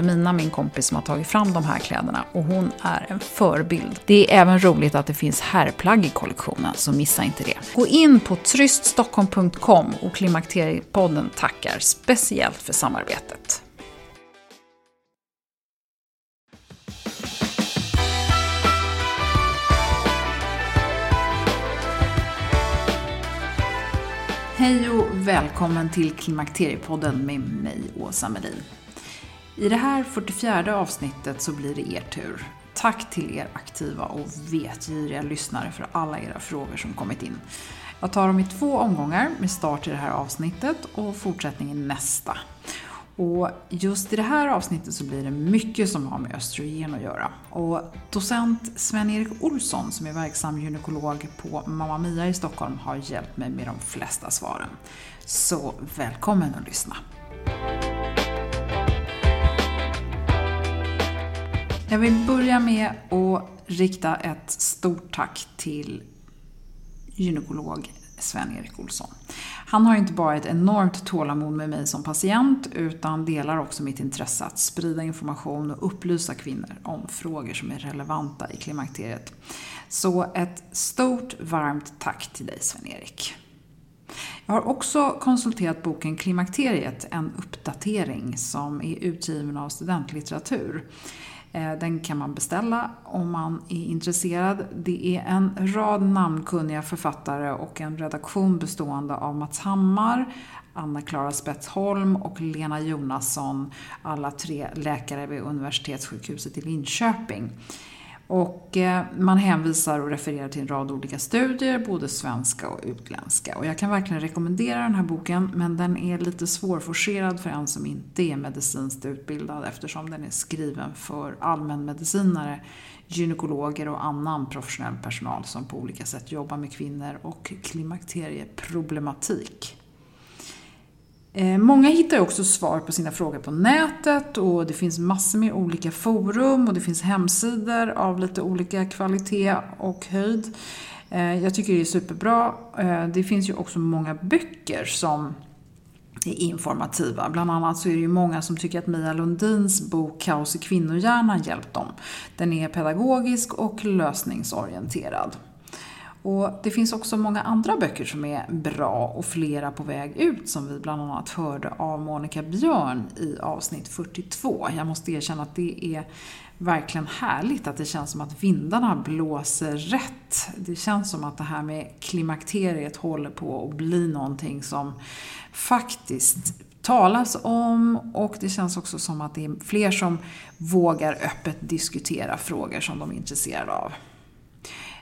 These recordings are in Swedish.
Wilhelmina, min kompis, som har tagit fram de här kläderna och hon är en förebild. Det är även roligt att det finns herrplagg i kollektionen, så missa inte det. Gå in på tryststockholm.com och Klimakteriepodden tackar speciellt för samarbetet. Hej och välkommen till Klimakteriepodden med mig, Åsa Melin. I det här 44 avsnittet så blir det er tur. Tack till er aktiva och vetgiriga lyssnare för alla era frågor som kommit in. Jag tar dem i två omgångar med start i det här avsnittet och fortsättning i nästa. Och just i det här avsnittet så blir det mycket som har med östrogen att göra. Och docent Sven-Erik Olsson som är verksam gynekolog på Mamma Mia i Stockholm har hjälpt mig med de flesta svaren. Så välkommen att lyssna! Jag vill börja med att rikta ett stort tack till gynekolog Sven-Erik Olsson. Han har inte bara ett enormt tålamod med mig som patient utan delar också mitt intresse att sprida information och upplysa kvinnor om frågor som är relevanta i klimakteriet. Så ett stort varmt tack till dig Sven-Erik. Jag har också konsulterat boken Klimakteriet, en uppdatering som är utgiven av studentlitteratur. Eh, den kan man beställa om man är intresserad. Det är en rad namnkunniga författare och en redaktion bestående av Mats Hammar, Anna-Klara Spetsholm och Lena Jonasson, alla tre läkare vid Universitetssjukhuset i Linköping. Och eh, man hänvisar och refererar till en rad olika studier, både svenska och utländska. Och jag kan verkligen rekommendera den här boken, men den är lite svårforcerad för en som inte är medicinskt utbildad eftersom den är skriven för allmänmedicinare, gynekologer och annan professionell personal som på olika sätt jobbar med kvinnor och klimakterieproblematik. Eh, många hittar också svar på sina frågor på nätet och det finns massor med olika forum och det finns hemsidor av lite olika kvalitet och höjd. Eh, jag tycker det är superbra. Eh, det finns ju också många böcker som är informativa. Bland annat så är det ju många som tycker att Mia Lundins bok Kaos i kvinnohjärnan hjälpt dem. Den är pedagogisk och lösningsorienterad. Och det finns också många andra böcker som är bra och flera på väg ut som vi bland annat hörde av Monica Björn i avsnitt 42. Jag måste erkänna att det är verkligen härligt att det känns som att vindarna blåser rätt. Det känns som att det här med klimakteriet håller på att bli någonting som faktiskt talas om och det känns också som att det är fler som vågar öppet diskutera frågor som de är intresserade av.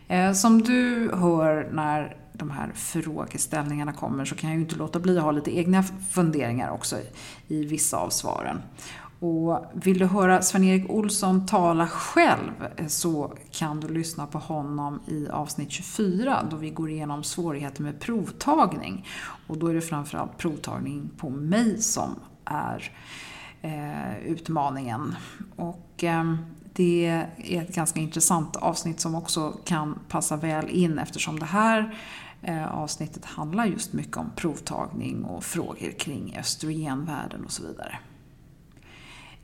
Eh, som du hör när de här frågeställningarna kommer så kan jag ju inte låta bli att ha lite egna funderingar också i vissa av svaren. Och vill du höra Sven-Erik Olsson tala själv eh, så kan du lyssna på honom i avsnitt 24 då vi går igenom svårigheter med provtagning. Och då är det framförallt provtagning på mig som är eh, utmaningen. Och eh, det är ett ganska intressant avsnitt som också kan passa väl in eftersom det här eh, avsnittet handlar just mycket om provtagning och frågor kring östrogenvärden och så vidare.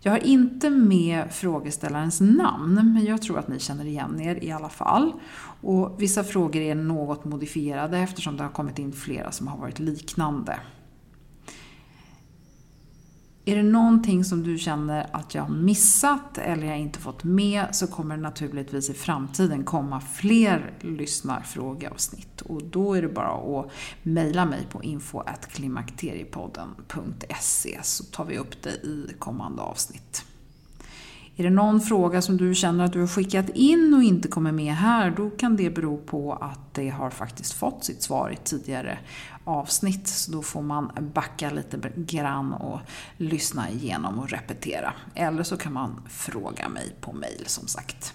Jag har inte med frågeställarens namn, men jag tror att ni känner igen er i alla fall. Och vissa frågor är något modifierade eftersom det har kommit in flera som har varit liknande. Är det någonting som du känner att jag har missat eller jag inte fått med så kommer det naturligtvis i framtiden komma fler lyssnarfrågeavsnitt. Och då är det bara att mejla mig på info.klimakteriepodden.se så tar vi upp det i kommande avsnitt. Är det någon fråga som du känner att du har skickat in och inte kommer med här, då kan det bero på att det har faktiskt fått sitt svar i tidigare avsnitt. Så då får man backa lite grann och lyssna igenom och repetera. Eller så kan man fråga mig på mail som sagt.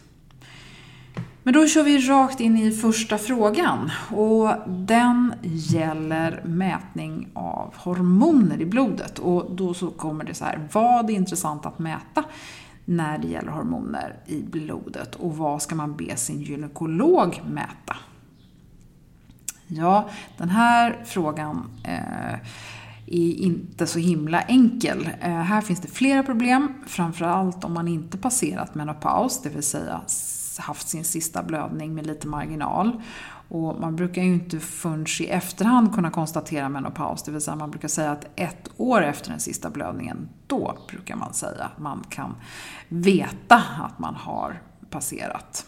Men då kör vi rakt in i första frågan och den gäller mätning av hormoner i blodet. Och då så kommer det så här, vad är intressant att mäta? När det gäller hormoner i blodet och vad ska man be sin gynekolog mäta? Ja, den här frågan eh, är inte så himla enkel. Eh, här finns det flera problem, framförallt om man inte passerat menopaus, det vill säga haft sin sista blödning med lite marginal. Och man brukar ju inte förrän i efterhand kunna konstatera menopaus, det vill säga man brukar säga att ett år efter den sista blödningen, då brukar man säga att man kan veta att man har passerat.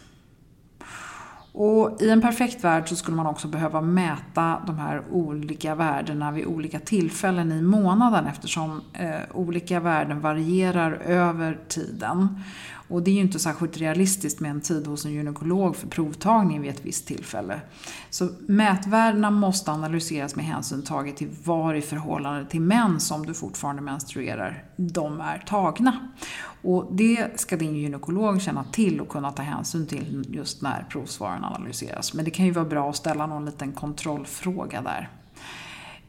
Och I en perfekt värld så skulle man också behöva mäta de här olika värdena vid olika tillfällen i månaden eftersom eh, olika värden varierar över tiden. Och det är ju inte särskilt realistiskt med en tid hos en gynekolog för provtagning vid ett visst tillfälle. Så mätvärdena måste analyseras med hänsyn taget till var i förhållande till män som du fortfarande menstruerar de är tagna. Och det ska din gynekolog känna till och kunna ta hänsyn till just när provsvaren analyseras. Men det kan ju vara bra att ställa någon liten kontrollfråga där.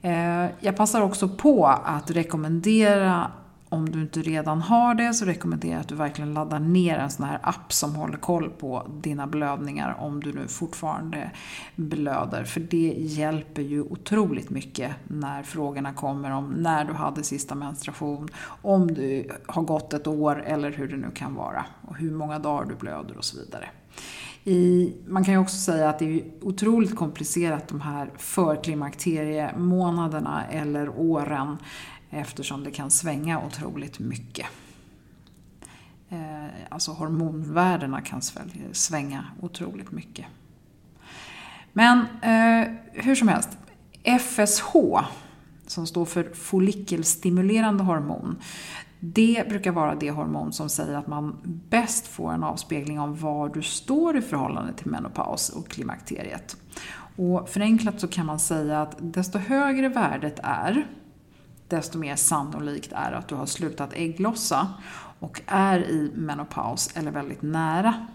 Eh, jag passar också på att rekommendera om du inte redan har det så rekommenderar jag att du verkligen laddar ner en sån här app som håller koll på dina blödningar om du nu fortfarande blöder. För det hjälper ju otroligt mycket när frågorna kommer om när du hade sista menstruation, om du har gått ett år eller hur det nu kan vara och hur många dagar du blöder och så vidare. I, man kan ju också säga att det är otroligt komplicerat de här förklimakteriemånaderna eller åren eftersom det kan svänga otroligt mycket. Eh, alltså hormonvärdena kan svänga otroligt mycket. Men eh, hur som helst, FSH, som står för follikelstimulerande hormon, det brukar vara det hormon som säger att man bäst får en avspegling av var du står i förhållande till menopaus och klimakteriet. Och förenklat så kan man säga att desto högre värdet är, desto mer sannolikt är att du har slutat ägglossa och är i menopaus eller väldigt nära.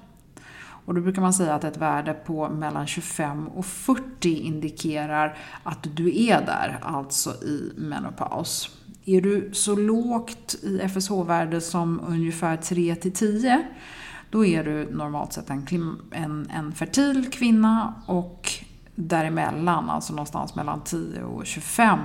Och då brukar man säga att ett värde på mellan 25 och 40 indikerar att du är där, alltså i menopaus. Är du så lågt i FSH-värde som ungefär 3 till 10 då är du normalt sett en, en, en fertil kvinna och däremellan, alltså någonstans mellan 10 och 25,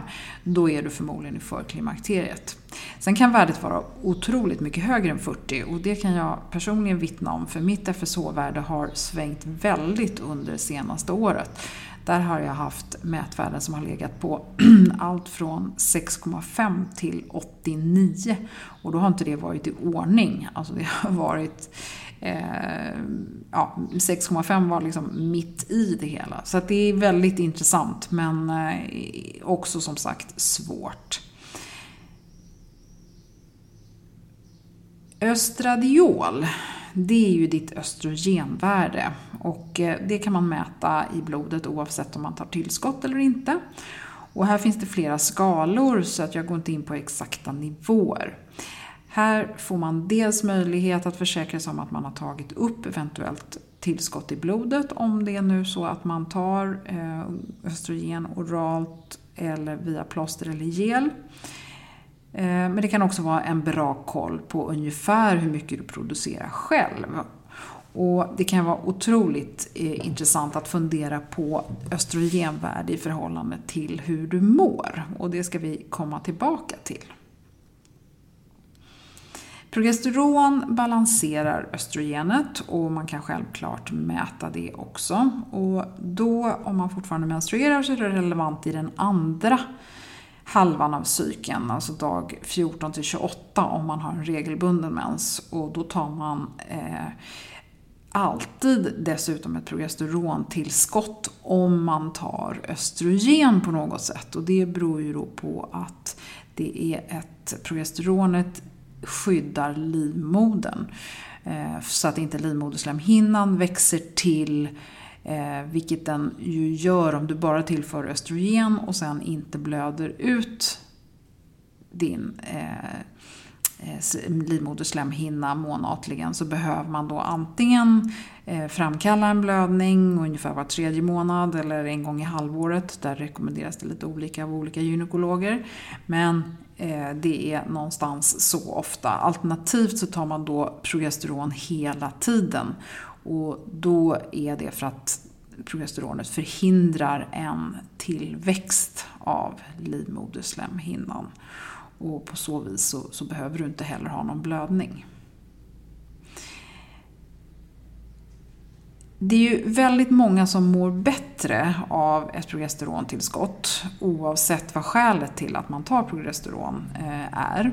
då är du förmodligen i förklimakteriet. Sen kan värdet vara otroligt mycket högre än 40 och det kan jag personligen vittna om för mitt FSH-värde har svängt väldigt under det senaste året. Där har jag haft mätvärden som har legat på allt från 6,5 till 89 och då har inte det varit i ordning. Alltså det har varit eh, ja, 6,5 var liksom mitt i det hela. Så det är väldigt intressant men eh, också som sagt svårt. Östradiol, det är ju ditt östrogenvärde och eh, det kan man mäta i blodet oavsett om man tar tillskott eller inte. Och här finns det flera skalor så att jag går inte in på exakta nivåer. Här får man dels möjlighet att försäkra sig om att man har tagit upp eventuellt tillskott i blodet om det är nu så att man tar eh, östrogen oralt eller via plåster eller gel. Eh, men det kan också vara en bra koll på ungefär hur mycket du producerar själv. Och det kan vara otroligt eh, intressant att fundera på östrogenvärde i förhållande till hur du mår. Och det ska vi komma tillbaka till. Progesteron balanserar östrogenet och man kan självklart mäta det också. Och då, om man fortfarande menstruerar, så är det relevant i den andra halvan av cykeln, alltså dag 14 till 28 om man har en regelbunden mens. Och då tar man eh, alltid dessutom ett progesterontillskott om man tar östrogen på något sätt. Och det beror ju då på att det är ett, progesteronet skyddar livmodern. Eh, så att inte livmoderslemhinnan växer till eh, vilket den ju gör om du bara tillför östrogen och sen inte blöder ut din eh, livmoderslemhinna månatligen så behöver man då antingen framkalla en blödning ungefär var tredje månad eller en gång i halvåret. Där rekommenderas det lite olika av olika gynekologer. Men Eh, det är någonstans så ofta. Alternativt så tar man då progesteron hela tiden. Och då är det för att progesteronet förhindrar en tillväxt av livmoderslemhinnan. Och på så vis så, så behöver du inte heller ha någon blödning. Det är ju väldigt många som mår bättre av ett progesterontillskott oavsett vad skälet till att man tar progesteron eh, är.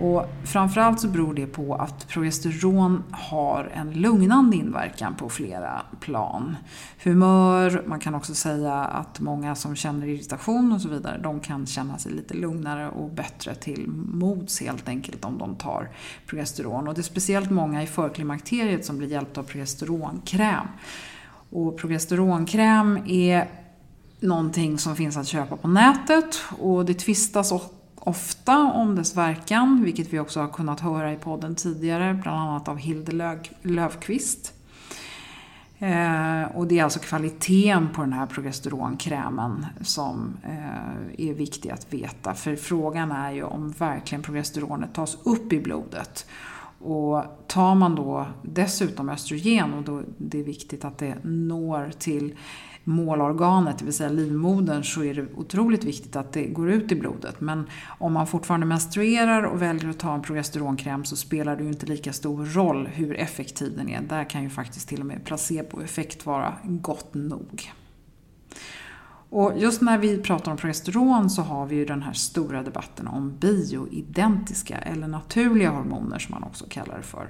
Och framförallt så beror det på att progesteron har en lugnande inverkan på flera plan. Humör, man kan också säga att många som känner irritation och så vidare, de kan känna sig lite lugnare och bättre till mods helt enkelt om de tar progesteron. Och det är speciellt många i förklimakteriet som blir hjälpta av progesteronkräm. Och progesteronkräm är någonting som finns att köpa på nätet och det tvistas ofta om dess verkan, vilket vi också har kunnat höra i podden tidigare, bland annat av Hilde Löfqvist. Eh, och det är alltså kvaliteten på den här progesteronkrämen som eh, är viktig att veta. För frågan är ju om verkligen progesteronet tas upp i blodet. Och tar man då dessutom östrogen, och då det är viktigt att det når till målorganet, det vill säga livmodern, så är det otroligt viktigt att det går ut i blodet. Men om man fortfarande menstruerar och väljer att ta en progesteronkräm så spelar det ju inte lika stor roll hur effektiv den är. Där kan ju faktiskt till och med placeboeffekt vara gott nog. Och just när vi pratar om progesteron så har vi ju den här stora debatten om bioidentiska eller naturliga hormoner som man också kallar det för.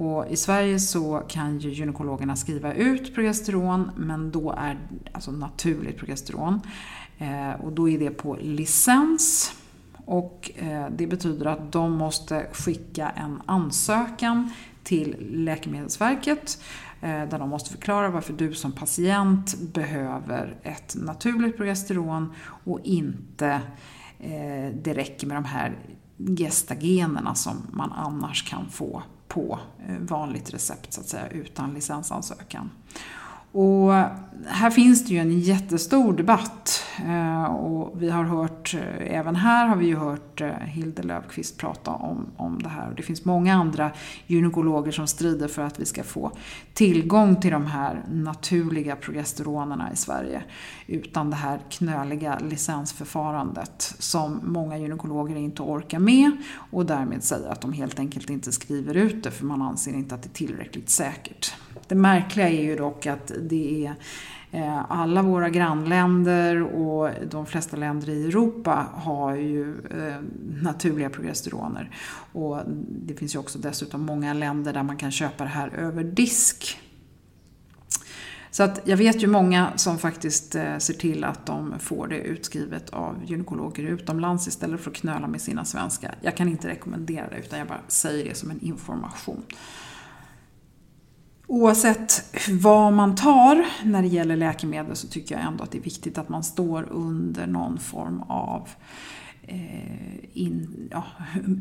Och I Sverige så kan ju gynekologerna skriva ut progesteron men då är alltså naturligt progesteron. Eh, och då är det på licens. Och eh, det betyder att de måste skicka en ansökan till Läkemedelsverket eh, där de måste förklara varför du som patient behöver ett naturligt progesteron och inte eh, det räcker med de här gestagenerna som man annars kan få på eh, vanligt recept så att säga utan licensansökan. Och här finns det ju en jättestor debatt Eh, och vi har hört, eh, även här har vi ju hört eh, Hilde Löfqvist prata om, om det här. Och det finns många andra gynekologer som strider för att vi ska få tillgång till de här naturliga progesteronerna i Sverige utan det här knöliga licensförfarandet som många gynekologer inte orkar med och därmed säger att de helt enkelt inte skriver ut det för man anser inte att det är tillräckligt säkert. Det märkliga är ju dock att det är Eh, alla våra grannländer och de flesta länder i Europa har ju eh, naturliga progesteroner. Och det finns ju också dessutom många länder där man kan köpa det här över disk. Så att jag vet ju många som faktiskt eh, ser till att de får det utskrivet av gynekologer utomlands istället för att knöla med sina svenska. Jag kan inte rekommendera det utan jag bara säger det som en information. Oavsett vad man tar när det gäller läkemedel så tycker jag ändå att det är viktigt att man står under någon form av eh, in, ja,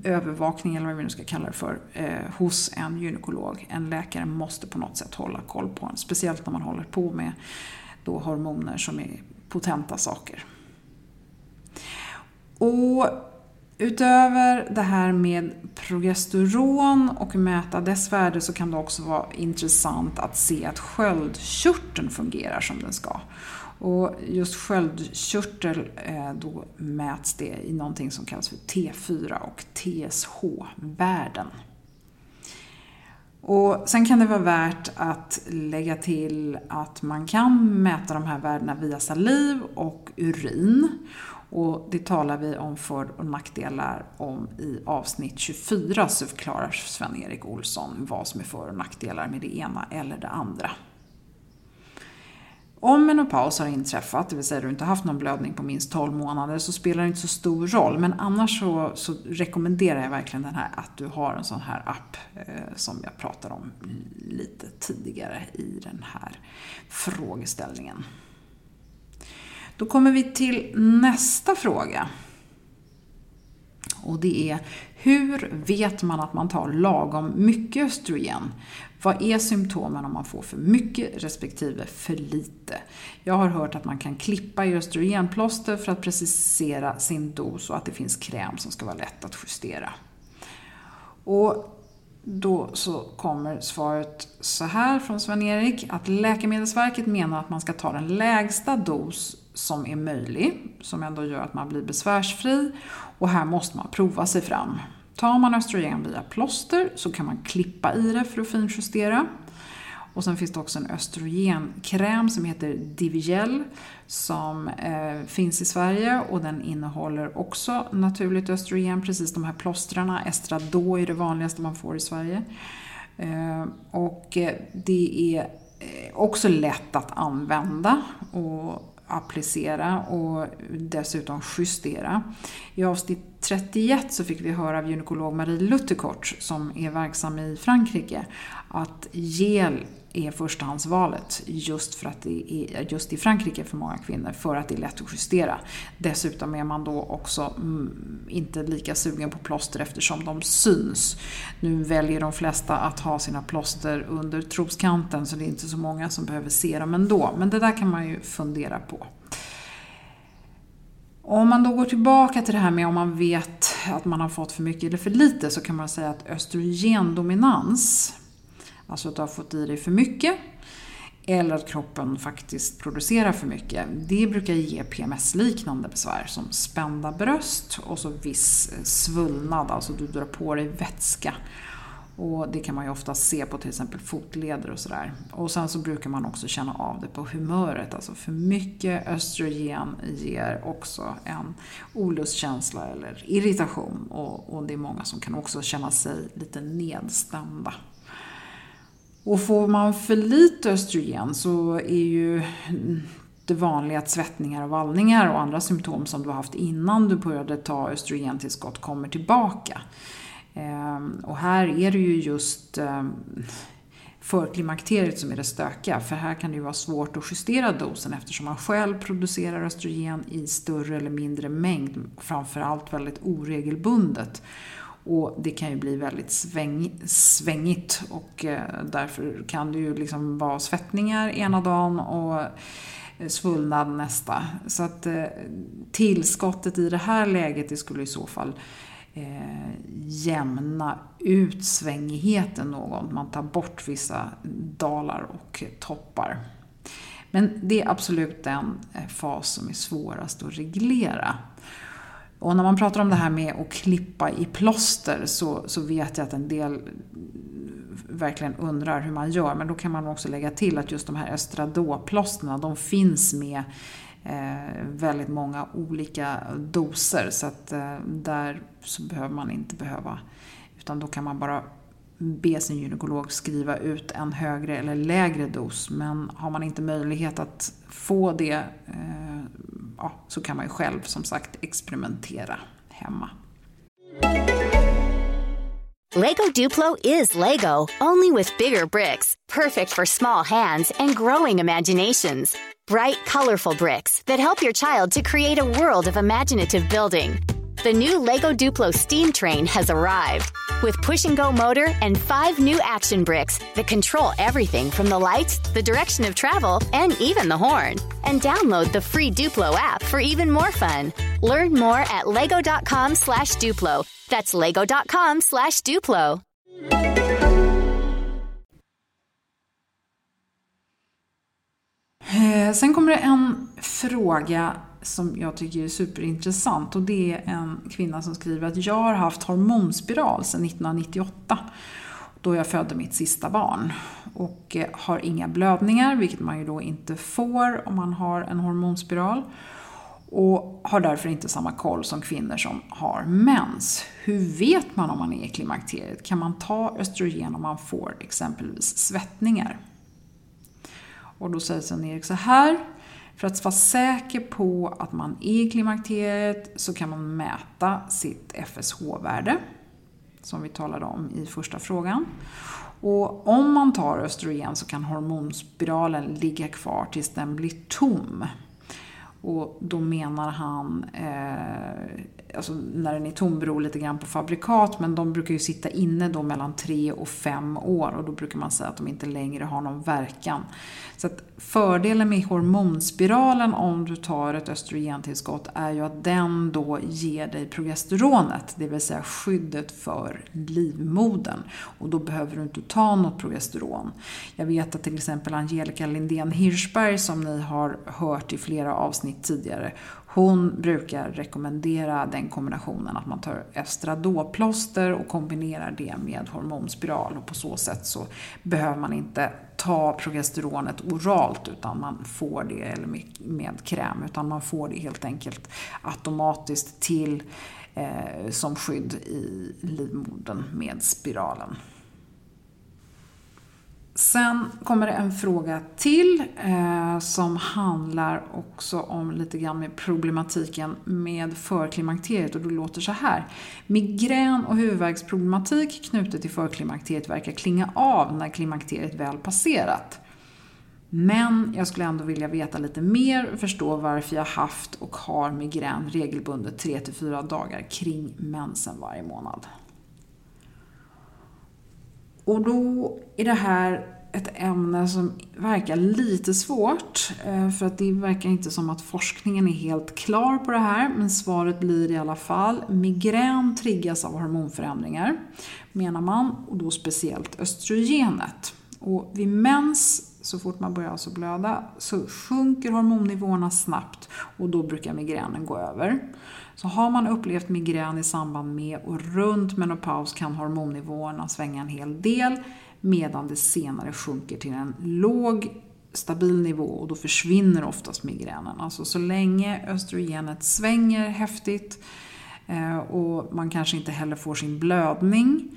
övervakning, eller vad vi nu ska kalla det för, eh, hos en gynekolog. En läkare måste på något sätt hålla koll på en, speciellt när man håller på med då hormoner som är potenta saker. Och Utöver det här med progesteron och mäta dess värde så kan det också vara intressant att se att sköldkörteln fungerar som den ska. Och just sköldkörtel, eh, då mäts det i någonting som kallas för T4 och TSH-värden. Och sen kan det vara värt att lägga till att man kan mäta de här värdena via saliv och urin. Och det talar vi om för och nackdelar om i avsnitt 24 så förklarar Sven-Erik Olsson vad som är för och nackdelar med det ena eller det andra. Om menopaus har inträffat, det vill säga du inte haft någon blödning på minst 12 månader, så spelar det inte så stor roll. Men annars så, så rekommenderar jag verkligen den här, att du har en sån här app eh, som jag pratade om lite tidigare i den här frågeställningen. Då kommer vi till nästa fråga. Och det är, hur vet man att man tar lagom mycket östrogen? Vad är symptomen om man får för mycket respektive för lite? Jag har hört att man kan klippa i östrogenplåster för att precisera sin dos och att det finns kräm som ska vara lätt att justera. Och då så kommer svaret så här från Sven-Erik att Läkemedelsverket menar att man ska ta den lägsta dos som är möjlig, som ändå gör att man blir besvärsfri och här måste man prova sig fram. Tar man östrogen via plåster så kan man klippa i det för att finjustera. Och sen finns det också en östrogenkräm som heter Divigel som eh, finns i Sverige och den innehåller också naturligt östrogen, precis de här plåstrarna. Estrado är det vanligaste man får i Sverige. Eh, och eh, det är eh, också lätt att använda och applicera och dessutom justera. I avsnitt 31 så fick vi höra av gynekolog Marie Lutterkort som är verksam i Frankrike att gel är förstahandsvalet just, för att det är, just i Frankrike för många kvinnor för att det är lätt att justera. Dessutom är man då också mm, inte lika sugen på plåster eftersom de syns. Nu väljer de flesta att ha sina plåster under troskanten så det är inte så många som behöver se dem ändå. Men det där kan man ju fundera på. Om man då går tillbaka till det här med om man vet att man har fått för mycket eller för lite så kan man säga att östrogendominans Alltså att du har fått i dig för mycket eller att kroppen faktiskt producerar för mycket. Det brukar ge PMS-liknande besvär som spända bröst och så viss svullnad, alltså du drar på dig vätska. Och det kan man ju ofta se på till exempel fotleder och sådär. Och sen så brukar man också känna av det på humöret. Alltså för mycket östrogen ger också en olustkänsla eller irritation. Och, och det är många som kan också känna sig lite nedstämda. Och får man för lite östrogen så är ju det vanliga att svettningar och vallningar och andra symptom som du har haft innan du började ta östrogentillskott kommer tillbaka. Ehm, och här är det ju just ehm, förklimakteriet som är det stökiga. För här kan det ju vara svårt att justera dosen eftersom man själv producerar östrogen i större eller mindre mängd. Framförallt väldigt oregelbundet. Och det kan ju bli väldigt sväng, svängigt och eh, därför kan det ju liksom vara svettningar ena dagen och eh, svullnad nästa. Så att eh, tillskottet i det här läget det skulle i så fall eh, jämna ut svängigheten något. Man tar bort vissa dalar och toppar. Men det är absolut den fas som är svårast att reglera. Och när man pratar om det här med att klippa i plåster så, så vet jag att en del verkligen undrar hur man gör. Men då kan man också lägga till att just de här östradoplåsterna, de finns med eh, väldigt många olika doser. Så att eh, där så behöver man inte behöva, utan då kan man bara be sin gynekolog skriva ut en högre eller lägre dos. Men har man inte möjlighet att få det eh, ja, så kan man ju själv som sagt experimentera hemma. Lego Duplo is Lego, only with bigger bricks, perfect for small hands and growing imaginations. Bright, colorful bricks that help your child to create a world of imaginative building. The new LEGO Duplo steam train has arrived with push and go motor and five new action bricks that control everything from the lights, the direction of travel, and even the horn. And download the free Duplo app for even more fun. Learn more at lego.com slash Duplo. That's lego.com slash Duplo. Eh, sen kommer det en fråga som jag tycker är superintressant och det är en kvinna som skriver att jag har haft hormonspiral sedan 1998 då jag födde mitt sista barn. Och eh, har inga blödningar, vilket man ju då inte får om man har en hormonspiral. Och har därför inte samma koll som kvinnor som har mens. Hur vet man om man är i klimakteriet? Kan man ta östrogen om man får exempelvis svettningar? Och då säger Sven-Erik så här. För att vara säker på att man är i klimakteriet så kan man mäta sitt FSH-värde som vi talade om i första frågan. Och om man tar östrogen så kan hormonspiralen ligga kvar tills den blir tom. Och då menar han, eh, alltså när den är tom beror lite grann på fabrikat, men de brukar ju sitta inne då mellan tre och fem år och då brukar man säga att de inte längre har någon verkan. Så att fördelen med hormonspiralen om du tar ett östrogentillskott är ju att den då ger dig progesteronet, det vill säga skyddet för livmodern. Och då behöver du inte ta något progesteron. Jag vet att till exempel Angelica Lindén Hirschberg som ni har hört i flera avsnitt tidigare, hon brukar rekommendera den kombinationen att man tar estradoplåster och kombinerar det med hormonspiral och på så sätt så behöver man inte ta progesteronet oralt utan man får det, eller med, med kräm, utan man får det helt enkelt automatiskt till eh, som skydd i livmodern med spiralen. Sen kommer det en fråga till eh, som handlar också om lite grann med problematiken med förklimakteriet och det låter så här. Migrän och huvudvärksproblematik knutet till förklimakteriet verkar klinga av när klimakteriet väl passerat. Men jag skulle ändå vilja veta lite mer och förstå varför jag haft och har migrän regelbundet 3-4 dagar kring mensen varje månad. Och då är det här ett ämne som verkar lite svårt. Eh, för att det verkar inte som att forskningen är helt klar på det här. Men svaret blir i alla fall migrän triggas av hormonförändringar, menar man. Och då speciellt östrogenet. Och vid mens, så fort man börjar alltså blöda, så sjunker hormonnivåerna snabbt och då brukar migränen gå över. Så har man upplevt migrän i samband med och runt menopaus kan hormonnivåerna svänga en hel del medan det senare sjunker till en låg stabil nivå och då försvinner oftast migränen. Alltså så länge östrogenet svänger häftigt eh, och man kanske inte heller får sin blödning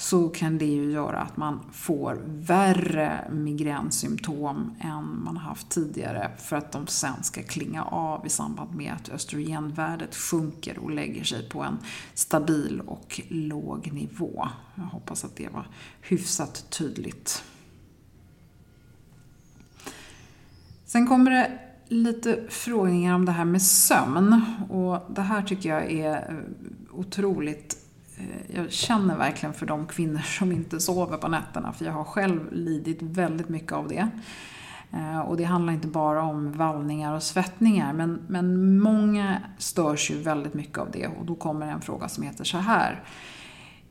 så kan det ju göra att man får värre migränsymptom än man haft tidigare för att de sen ska klinga av i samband med att östrogenvärdet sjunker och lägger sig på en stabil och låg nivå. Jag hoppas att det var hyfsat tydligt. Sen kommer det lite frågningar om det här med sömn och det här tycker jag är eh, otroligt Eh, jag känner verkligen för de kvinnor som inte sover på nätterna för jag har själv lidit väldigt mycket av det. Eh, och det handlar inte bara om vallningar och svettningar men, men många störs ju väldigt mycket av det och då kommer en fråga som heter så här.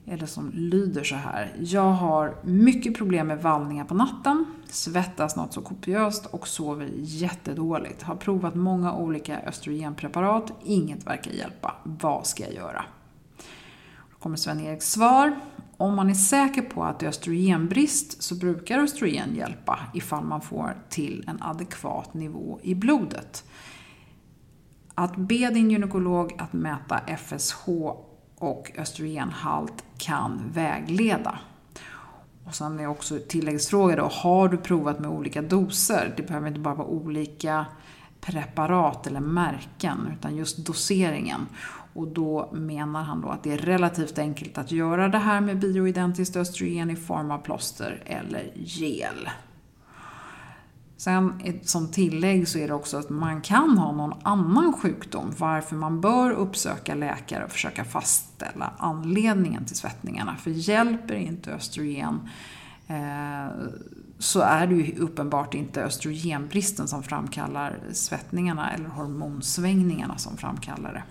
Eller som lyder så här. Jag har mycket problem med vallningar på natten, svettas något så kopiöst och sover jättedåligt. Har provat många olika östrogenpreparat, inget verkar hjälpa. Vad ska jag göra? Kommer Sven-Eriks svar. Om man är säker på att det är östrogenbrist så brukar östrogen hjälpa ifall man får till en adekvat nivå i blodet. Att be din gynekolog att mäta FSH och östrogenhalt kan vägleda. Och sen är också tilläggsfråga då, har du provat med olika doser? Det behöver inte bara vara olika preparat eller märken, utan just doseringen. Och då menar han då att det är relativt enkelt att göra det här med bioidentiskt östrogen i form av plåster eller gel. Sen som tillägg så är det också att man kan ha någon annan sjukdom varför man bör uppsöka läkare och försöka fastställa anledningen till svettningarna. För hjälper inte östrogen eh, så är det ju uppenbart inte östrogenbristen som framkallar svettningarna eller hormonsvängningarna som framkallar det.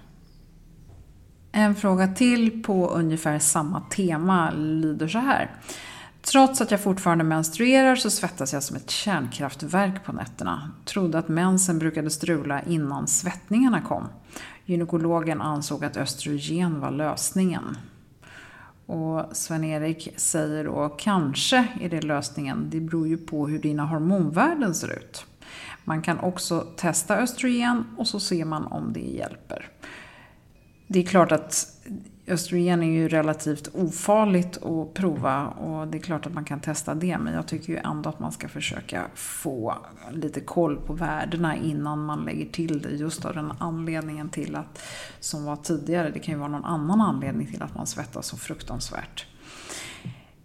En fråga till på ungefär samma tema lyder så här. Trots att jag fortfarande menstruerar så svettas jag som ett kärnkraftverk på nätterna. Trodde att mensen brukade strula innan svettningarna kom. Gynekologen ansåg att östrogen var lösningen. Och Sven-Erik säger då, kanske är det lösningen. Det beror ju på hur dina hormonvärden ser ut. Man kan också testa östrogen och så ser man om det hjälper. Det är klart att östrogen är ju relativt ofarligt att prova och det är klart att man kan testa det. Men jag tycker ju ändå att man ska försöka få lite koll på värdena innan man lägger till det. Just av den anledningen till att, som var tidigare, det kan ju vara någon annan anledning till att man svettas så fruktansvärt.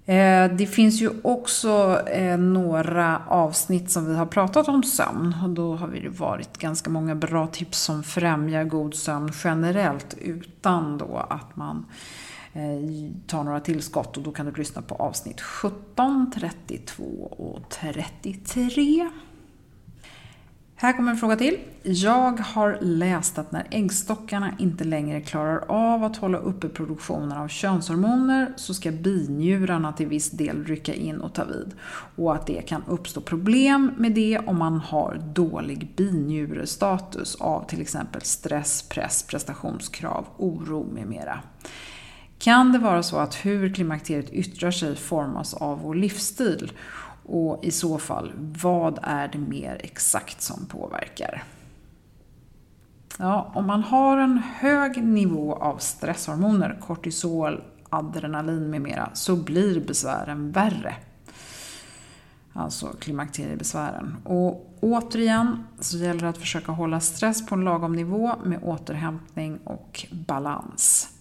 Eh, det finns ju också eh, några avsnitt som vi har pratat om sömn. Och då har det varit ganska många bra tips som främjar god sömn generellt utan då att man eh, tar några tillskott. Och då kan du lyssna på avsnitt 17, 32 och 33. Här kommer en fråga till. Jag har läst att när äggstockarna inte längre klarar av att hålla uppe produktionen av könshormoner så ska binjurarna till viss del rycka in och ta vid. Och att det kan uppstå problem med det om man har dålig binjurestatus av till exempel stress, press, prestationskrav, oro med mera. Kan det vara så att hur klimakteriet yttrar sig formas av vår livsstil och i så fall, vad är det mer exakt som påverkar? Ja, om man har en hög nivå av stresshormoner, kortisol, adrenalin med mera, så blir besvären värre. Alltså klimakteriebesvären. Och återigen så gäller det att försöka hålla stress på en lagom nivå med återhämtning och balans.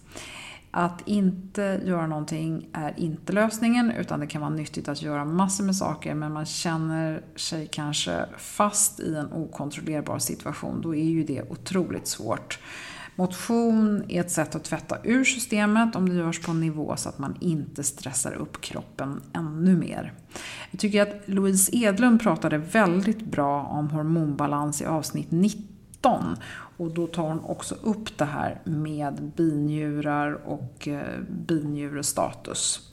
Att inte göra någonting är inte lösningen utan det kan vara nyttigt att göra massor med saker men man känner sig kanske fast i en okontrollerbar situation. Då är ju det otroligt svårt. Motion är ett sätt att tvätta ur systemet om det görs på en nivå så att man inte stressar upp kroppen ännu mer. Jag tycker att Louise Edlund pratade väldigt bra om hormonbalans i avsnitt 90. 19 och då tar hon också upp det här med binjurar och eh, binjurestatus.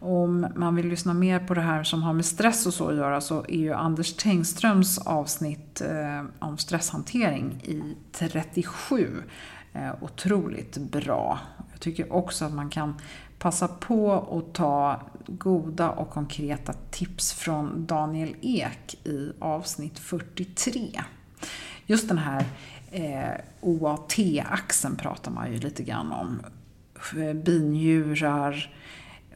Om man vill lyssna mer på det här som har med stress och så att göra så är ju Anders Tengströms avsnitt eh, om stresshantering i 37 eh, otroligt bra. Jag tycker också att man kan passa på att ta goda och konkreta tips från Daniel Ek i avsnitt 43. Just den här eh, OAT-axeln pratar man ju lite grann om. Binjurar,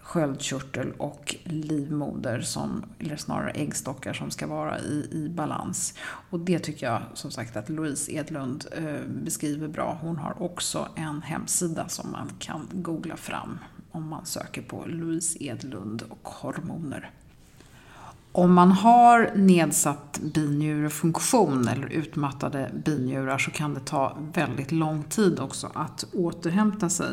sköldkörtel och livmoder, som, eller snarare äggstockar som ska vara i, i balans. Och det tycker jag som sagt att Louise Edlund eh, beskriver bra. Hon har också en hemsida som man kan googla fram om man söker på Louise Edlund och hormoner. Om man har nedsatt binjurefunktion eller utmattade binjurar så kan det ta väldigt lång tid också att återhämta sig.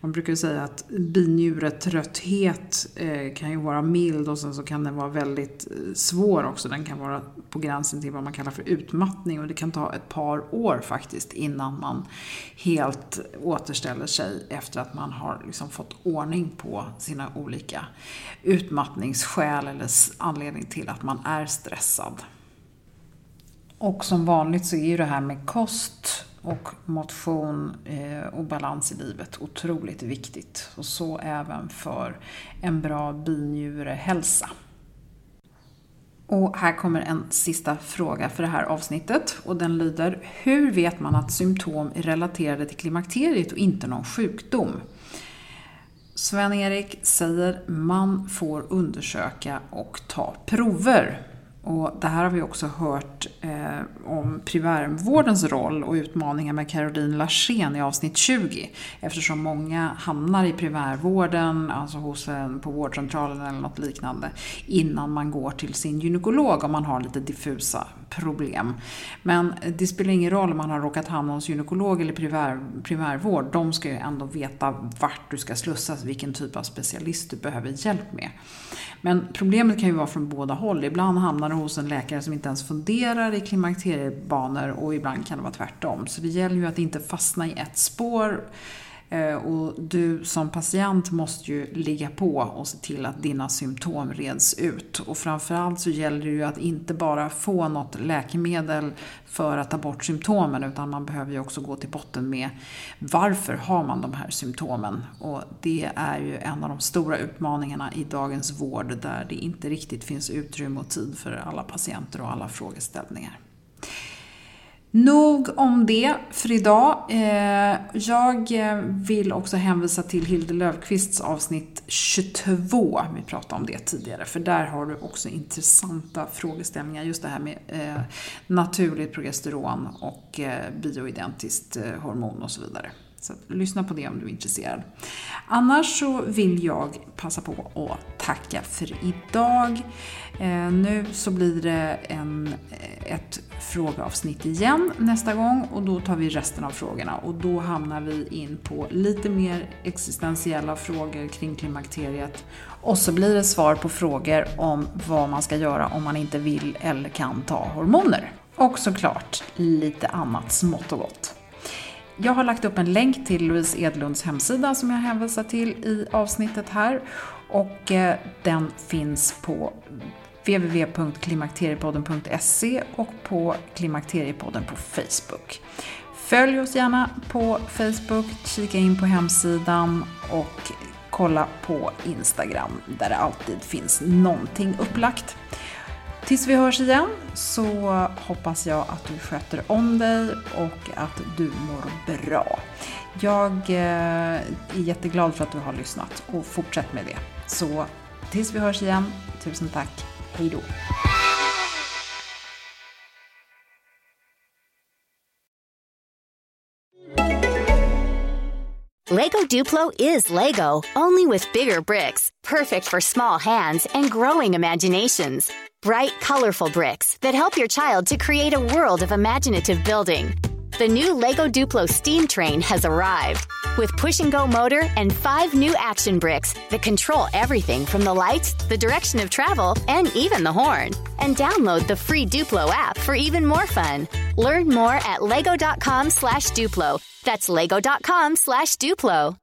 Man brukar säga att binjuretrötthet eh, kan ju vara mild och sen så kan den vara väldigt eh, svår också. Den kan vara på gränsen till vad man kallar för utmattning och det kan ta ett par år faktiskt innan man helt återställer sig efter att man har liksom fått ordning på sina olika utmattningsskäl eller anledning till att man är stressad. Och som vanligt så är ju det här med kost och motion eh, och balans i livet otroligt viktigt. Och så även för en bra binjurehälsa. Och här kommer en sista fråga för det här avsnittet och den lyder Hur vet man att symptom är relaterade till klimakteriet och inte någon sjukdom? Sven-Erik säger man får undersöka och ta prover. Och det här har vi också hört eh, om primärvårdens roll och utmaningar med Caroline Larsén i avsnitt 20. Eftersom många hamnar i primärvården, alltså hos en, på vårdcentralen eller något liknande, innan man går till sin gynekolog om man har lite diffusa problem. Men det spelar ingen roll om man har råkat hamna hos gynekolog eller primär, primärvård. De ska ju ändå veta vart du ska slussas, vilken typ av specialist du behöver hjälp med. Men problemet kan ju vara från båda håll. Ibland hamnar du hos en läkare som inte ens funderar i klimakteriebanor och ibland kan det vara tvärtom. Så det gäller ju att inte fastna i ett spår Eh, och du som patient måste ju ligga på och se till att dina symptom reds ut. Och framförallt så gäller det ju att inte bara få något läkemedel för att ta bort symptomen utan man behöver ju också gå till botten med varför har man de här symptomen? Och det är ju en av de stora utmaningarna i dagens vård där det inte riktigt finns utrymme och tid för alla patienter och alla frågeställningar. Nog om det för idag. Eh, jag eh, vill också hänvisa till Hilde Löfqvists avsnitt 22. Vi pratade om det tidigare, för där har du också intressanta frågeställningar. Just det här med eh, naturligt progesteron och bioidentiskt hormon och så vidare. Så lyssna på det om du är intresserad. Annars så vill jag passa på att tacka för idag. Eh, nu så blir det en, eh, ett frågeavsnitt igen nästa gång och då tar vi resten av frågorna och då hamnar vi in på lite mer existentiella frågor kring klimakteriet och så blir det svar på frågor om vad man ska göra om man inte vill eller kan ta hormoner. Och såklart lite annat smått och gott. Jag har lagt upp en länk till Louise Edlunds hemsida som jag hänvisar till i avsnittet här. Och eh, den finns på www.klimakteriepodden.se och på Klimakteriepodden på Facebook. Följ oss gärna på Facebook, kika in på hemsidan och kolla på Instagram där det alltid finns någonting upplagt. Tills vi hörs igen så hoppas jag att du sköter om dig och att du mår bra. Jag eh, är jätteglad för att du har lyssnat och fortsätt med det. Så tills vi hörs igen, tusen tack. Hej då! Lego Duplo is Lego, only with bigger bricks, perfect for small hands and growing imaginations. Bright, colorful bricks that help your child to create a world of imaginative building. The new LEGO Duplo steam train has arrived with push and go motor and five new action bricks that control everything from the lights, the direction of travel, and even the horn. And download the free Duplo app for even more fun. Learn more at lego.com slash Duplo. That's lego.com slash Duplo.